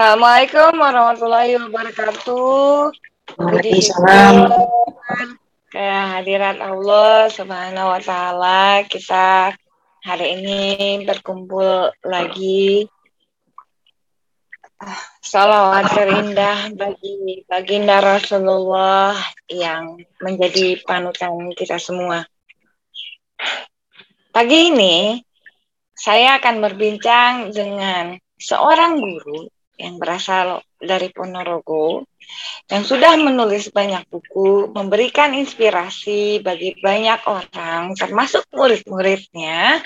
Assalamualaikum warahmatullahi wabarakatuh. Waalaikumsalam. syukur kehadirat Allah Subhanahu wa taala kita hari ini berkumpul lagi salawat terindah bagi baginda Rasulullah yang menjadi panutan kita semua. Pagi ini saya akan berbincang dengan seorang guru yang berasal dari Ponorogo yang sudah menulis banyak buku, memberikan inspirasi bagi banyak orang, termasuk murid-muridnya,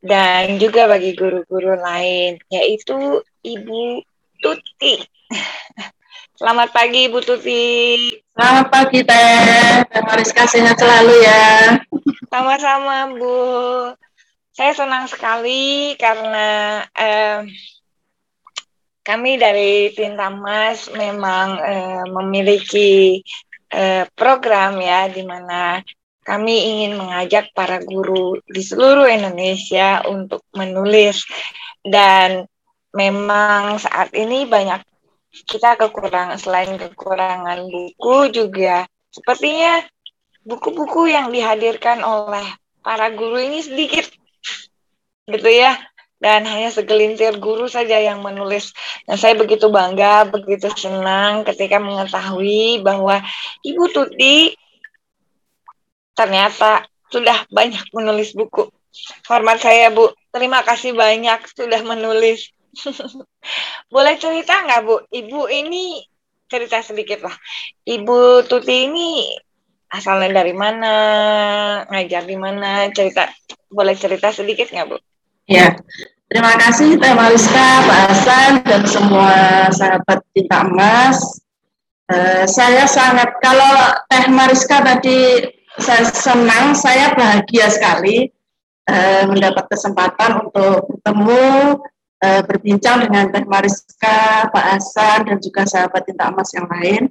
dan juga bagi guru-guru lain, yaitu Ibu Tuti. Selamat pagi, Ibu Tuti. Selamat pagi, Teh. Teh Mariska sehat selalu ya. Sama-sama, Bu. Saya senang sekali karena eh, kami dari Tintamas memang eh, memiliki eh, program ya di mana kami ingin mengajak para guru di seluruh Indonesia untuk menulis. Dan memang saat ini banyak kita kekurangan selain kekurangan buku juga sepertinya buku-buku yang dihadirkan oleh para guru ini sedikit gitu ya dan hanya segelintir guru saja yang menulis. Dan saya begitu bangga, begitu senang ketika mengetahui bahwa Ibu Tuti ternyata sudah banyak menulis buku. Hormat saya Bu, terima kasih banyak sudah menulis. Boleh cerita nggak Bu, Ibu ini cerita sedikit lah. Ibu Tuti ini asalnya dari mana, ngajar di mana, cerita boleh cerita sedikit nggak Bu? Ya, terima kasih Teh Mariska, Pak Hasan, dan semua sahabat Tinta Emas. Uh, saya sangat, kalau Teh Mariska tadi saya senang, saya bahagia sekali uh, mendapat kesempatan untuk bertemu, uh, berbincang dengan Teh Mariska, Pak Hasan, dan juga sahabat Tinta Emas yang lain.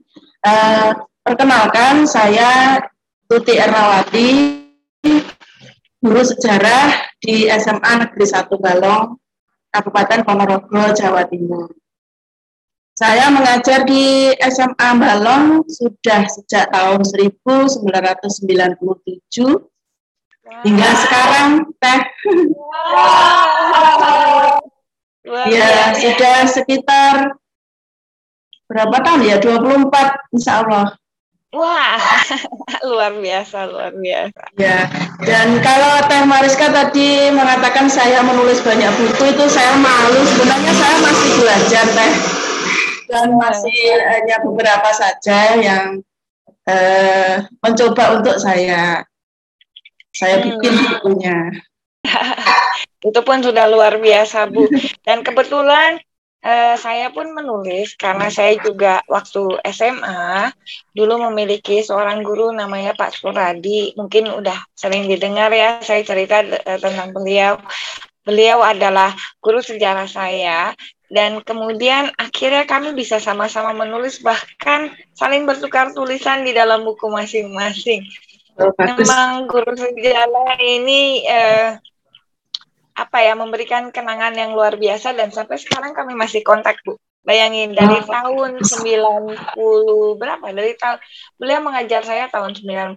Perkenalkan, saya Tuti Errawati, guru sejarah di SMA Negeri 1 Balong, Kabupaten Ponorogo, Jawa Timur. Saya mengajar di SMA Balong sudah sejak tahun 1997 hingga sekarang teh. ya, sudah sekitar berapa tahun ya? 24 insya Allah. Wah, luar biasa, luar biasa. Ya, dan kalau Teh Mariska tadi mengatakan saya menulis banyak buku itu saya malu. Sebenarnya saya masih belajar Teh, dan iya. masih hanya beberapa saja yang eh, mencoba untuk saya saya hmm. bikin bukunya. itu pun sudah luar biasa Bu. Dan kebetulan Uh, saya pun menulis karena saya juga waktu SMA dulu memiliki seorang guru namanya Pak Suradi. Mungkin udah sering didengar ya saya cerita uh, tentang beliau. Beliau adalah guru sejarah saya dan kemudian akhirnya kami bisa sama-sama menulis bahkan saling bertukar tulisan di dalam buku masing-masing. Oh, Memang guru sejarah ini uh, apa ya memberikan kenangan yang luar biasa dan sampai sekarang kami masih kontak Bu. Bayangin dari oh. tahun 90 berapa? Dari tahun beliau mengajar saya tahun 91.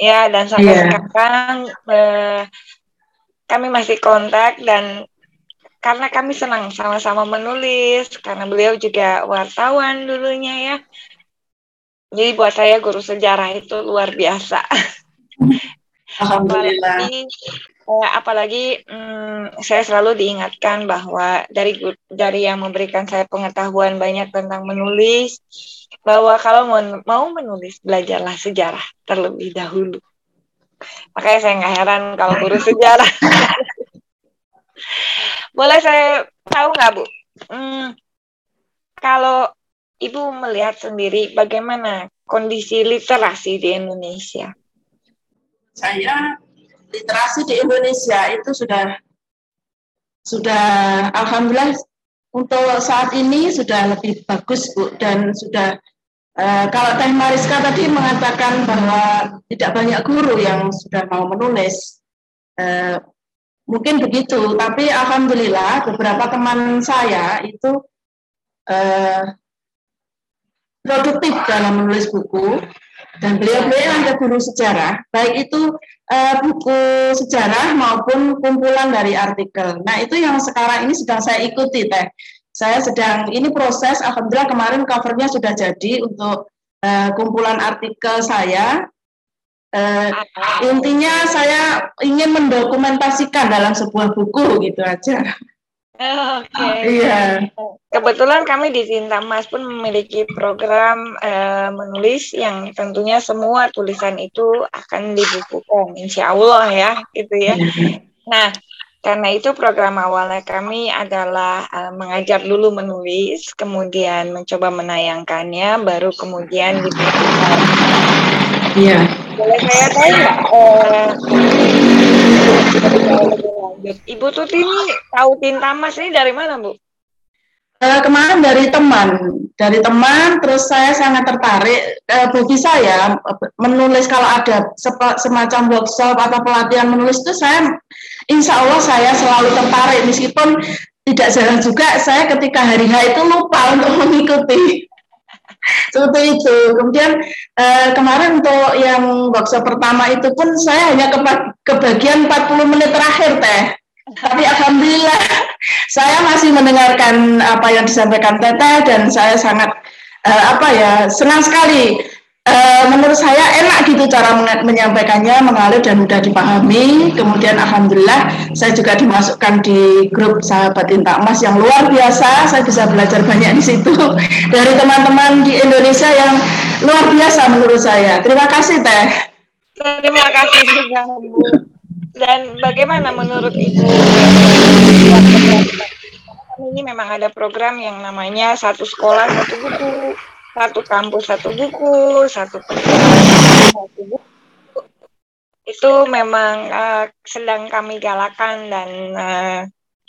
Ya, dan sampai yeah. sekarang eh, kami masih kontak dan karena kami senang sama-sama menulis karena beliau juga wartawan dulunya ya. Jadi buat saya guru sejarah itu luar biasa. Alhamdulillah. Apalagi, eh, apalagi hmm, saya selalu diingatkan bahwa dari dari yang memberikan saya pengetahuan banyak tentang menulis, bahwa kalau mau menulis belajarlah sejarah terlebih dahulu. Makanya saya nggak heran kalau guru sejarah. Boleh saya tahu nggak Bu? Hmm, kalau Ibu melihat sendiri bagaimana kondisi literasi di Indonesia? Saya literasi di Indonesia itu sudah sudah alhamdulillah untuk saat ini sudah lebih bagus Bu dan sudah uh, kalau Teh Mariska tadi mengatakan bahwa tidak banyak guru yang sudah mau menulis uh, mungkin begitu. Tapi alhamdulillah beberapa teman saya itu uh, produktif dalam menulis buku dan beliau-beliau ada guru sejarah, baik itu uh, buku sejarah maupun kumpulan dari artikel. Nah itu yang sekarang ini sedang saya ikuti teh. Saya sedang ini proses, alhamdulillah kemarin covernya sudah jadi untuk uh, kumpulan artikel saya. Uh, intinya saya ingin mendokumentasikan dalam sebuah buku gitu aja. Oke. Okay. Iya. Kebetulan kami di Cinta Mas pun memiliki program uh, menulis yang tentunya semua tulisan itu akan dibukukan, insya Allah ya, gitu ya. Nah, karena itu program awalnya kami adalah uh, mengajar dulu menulis, kemudian mencoba menayangkannya, baru kemudian dibukukan. Iya. Boleh saya tanya, uh, Ibu Tuti ini tahu tinta mas ini dari mana, Bu? Uh, kemarin dari teman, dari teman, terus saya sangat tertarik. Uh, bagi saya menulis kalau ada semacam workshop atau pelatihan menulis itu saya, insya Allah saya selalu tertarik meskipun tidak jarang juga saya ketika hari H itu lupa untuk mengikuti seperti itu. Kemudian eh, kemarin untuk yang workshop pertama itu pun saya hanya kebagian 40 menit terakhir teh. Tapi alhamdulillah saya masih mendengarkan apa yang disampaikan Teteh dan saya sangat eh, apa ya senang sekali Eh, menurut saya enak gitu cara menyampaikannya mengalir dan mudah dipahami. Kemudian alhamdulillah saya juga dimasukkan di grup sahabat Tinta Emas yang luar biasa. Saya bisa belajar banyak di situ dari teman-teman di Indonesia yang luar biasa menurut saya. Terima kasih Teh. Terima kasih juga. Dan bagaimana menurut Ibu? Ini memang ada program yang namanya satu sekolah satu buku satu kampus satu buku, satu satu buku. Itu memang uh, sedang kami galakan dan uh,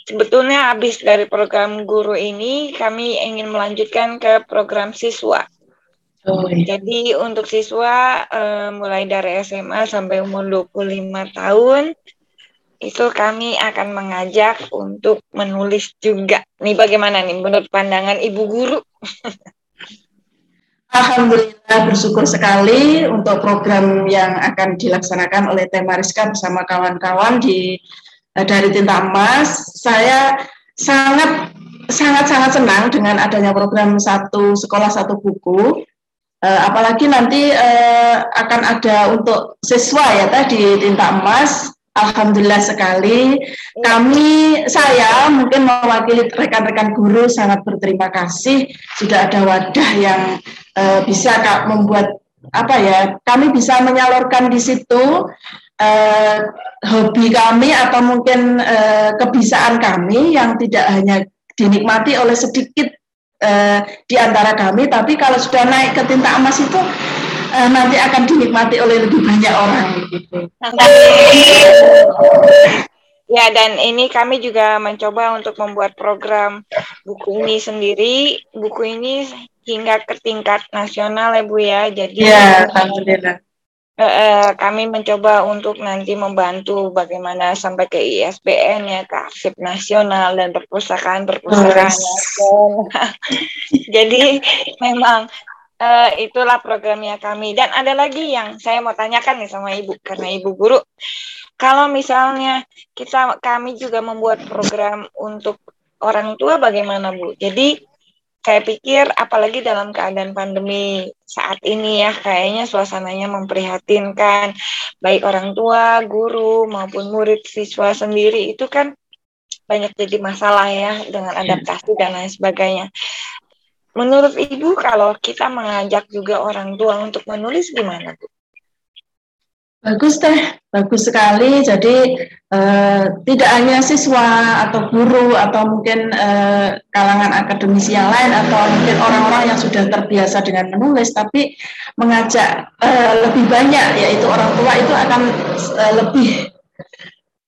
sebetulnya habis dari program guru ini kami ingin melanjutkan ke program siswa. Oh, iya. Jadi untuk siswa uh, mulai dari SMA sampai umur 25 tahun itu kami akan mengajak untuk menulis juga. Nih bagaimana nih menurut pandangan ibu guru? Alhamdulillah bersyukur sekali untuk program yang akan dilaksanakan oleh Teh Mariska bersama kawan-kawan di eh, dari Tinta Emas. Saya sangat sangat sangat senang dengan adanya program satu sekolah satu buku. Uh, apalagi nanti uh, akan ada untuk siswa ya teh di Tinta Emas Alhamdulillah sekali. Kami, saya mungkin mewakili rekan-rekan guru sangat berterima kasih sudah ada wadah yang uh, bisa kak membuat apa ya? Kami bisa menyalurkan di situ uh, hobi kami atau mungkin uh, kebisaan kami yang tidak hanya dinikmati oleh sedikit uh, di antara kami, tapi kalau sudah naik ke tinta emas itu uh, nanti akan dinikmati oleh lebih banyak orang gitu. Ya dan ini kami juga mencoba untuk membuat program buku ini sendiri. Buku ini hingga ke tingkat nasional ya Bu ya. Jadi ya, alhamdulillah. Uh, uh, kami mencoba untuk nanti membantu bagaimana sampai ke ISBN ya ke arsip nasional dan perpustakaan perpustakaan oh, Jadi memang uh, itulah programnya kami. Dan ada lagi yang saya mau tanyakan nih sama ibu karena ibu guru. Kalau misalnya kita kami juga membuat program untuk orang tua bagaimana bu? Jadi saya pikir apalagi dalam keadaan pandemi saat ini ya kayaknya suasananya memprihatinkan baik orang tua, guru maupun murid siswa sendiri itu kan banyak jadi masalah ya dengan adaptasi dan lain sebagainya. Menurut Ibu kalau kita mengajak juga orang tua untuk menulis gimana Bu? Bagus teh, bagus sekali. Jadi eh, tidak hanya siswa atau guru atau mungkin eh, kalangan akademisi yang lain atau mungkin orang-orang yang sudah terbiasa dengan menulis, tapi mengajak eh, lebih banyak yaitu orang tua itu akan eh, lebih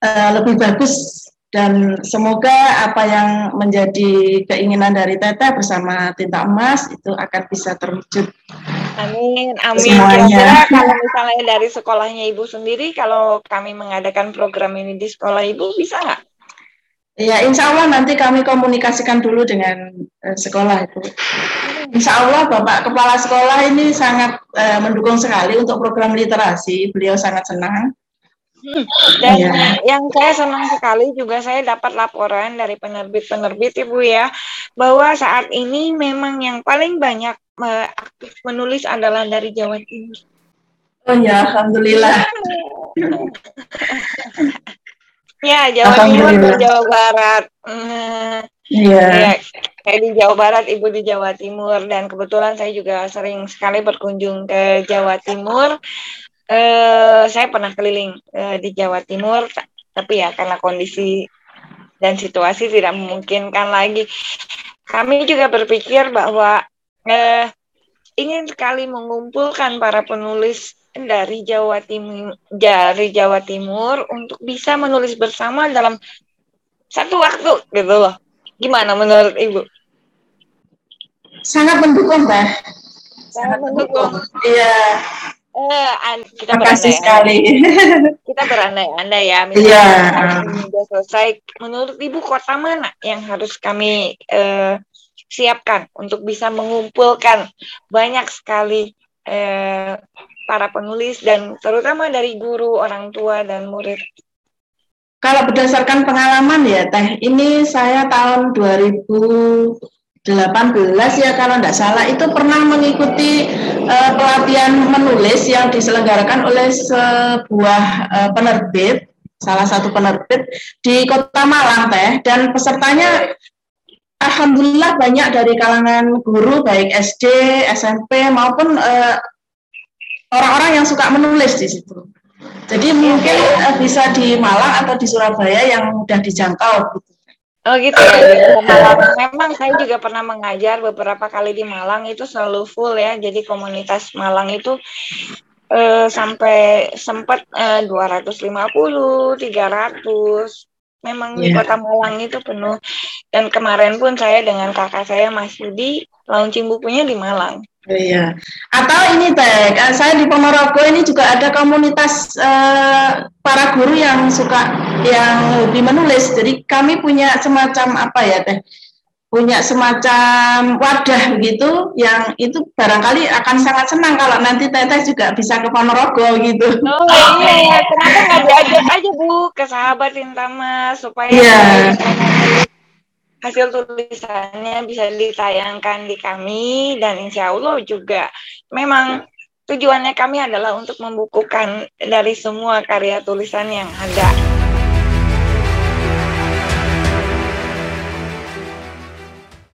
eh, lebih bagus dan semoga apa yang menjadi keinginan dari Teteh bersama Tinta Emas itu akan bisa terwujud Amin, amin. Kira-kira kalau misalnya dari sekolahnya Ibu sendiri, kalau kami mengadakan program ini di sekolah Ibu, bisa nggak? Ya, insya Allah nanti kami komunikasikan dulu dengan uh, sekolah itu. Insya Allah Bapak Kepala Sekolah ini sangat uh, mendukung sekali untuk program literasi. Beliau sangat senang. Hmm. Dan ya. yang saya senang sekali juga saya dapat laporan dari penerbit-penerbit Ibu ya, bahwa saat ini memang yang paling banyak uh, aktif menulis adalah dari Jawa Timur. Oh ya, Alhamdulillah. Ya, Jawa Timur dan Jawa Barat. Iya. Yeah. Ya, kayak di Jawa Barat, Ibu di Jawa Timur dan kebetulan saya juga sering sekali berkunjung ke Jawa Timur. Eh, saya pernah keliling eh, di Jawa Timur, tapi ya karena kondisi dan situasi tidak memungkinkan lagi. Kami juga berpikir bahwa eh, ingin sekali mengumpulkan para penulis dari Jawa Timur dari Jawa Timur untuk bisa menulis bersama dalam satu waktu gitu loh. Gimana menurut Ibu? Sangat mendukung, Mbak. Sangat mendukung. Iya. Eh, kita berandai sekali. Kita berandai-andai ya. Yeah. sudah selesai. Menurut Ibu kota mana yang harus kami eh, siapkan untuk bisa mengumpulkan banyak sekali eh, para penulis dan terutama dari guru, orang tua dan murid? Kalau berdasarkan pengalaman ya Teh, ini saya tahun 2018 ya kalau tidak salah itu pernah mengikuti uh, pelatihan menulis yang diselenggarakan oleh sebuah uh, penerbit, salah satu penerbit di Kota Malang Teh dan pesertanya Alhamdulillah banyak dari kalangan guru baik SD, SMP maupun uh, orang-orang yang suka menulis di situ. Jadi mungkin uh, bisa di Malang atau di Surabaya yang mudah dijangkau gitu. Oh gitu ya. Malang. Memang saya juga pernah mengajar beberapa kali di Malang itu selalu full ya. Jadi komunitas Malang itu uh, sampai sempat uh, 250, 300. Memang yeah. kota Malang itu penuh. Dan kemarin pun saya dengan kakak saya Mas Yudi launching bukunya di Malang. Iya. Atau ini teh, saya di Ponorogo ini juga ada komunitas uh, para guru yang suka yang hobi menulis. Jadi kami punya semacam apa ya teh? Punya semacam wadah gitu yang itu barangkali akan sangat senang kalau nanti teteh juga bisa ke Ponorogo gitu. Oh iya, kenapa nggak diajak aja bu ke sahabat Intama supaya yeah hasil tulisannya bisa ditayangkan di kami dan insya Allah juga memang tujuannya kami adalah untuk membukukan dari semua karya tulisan yang ada.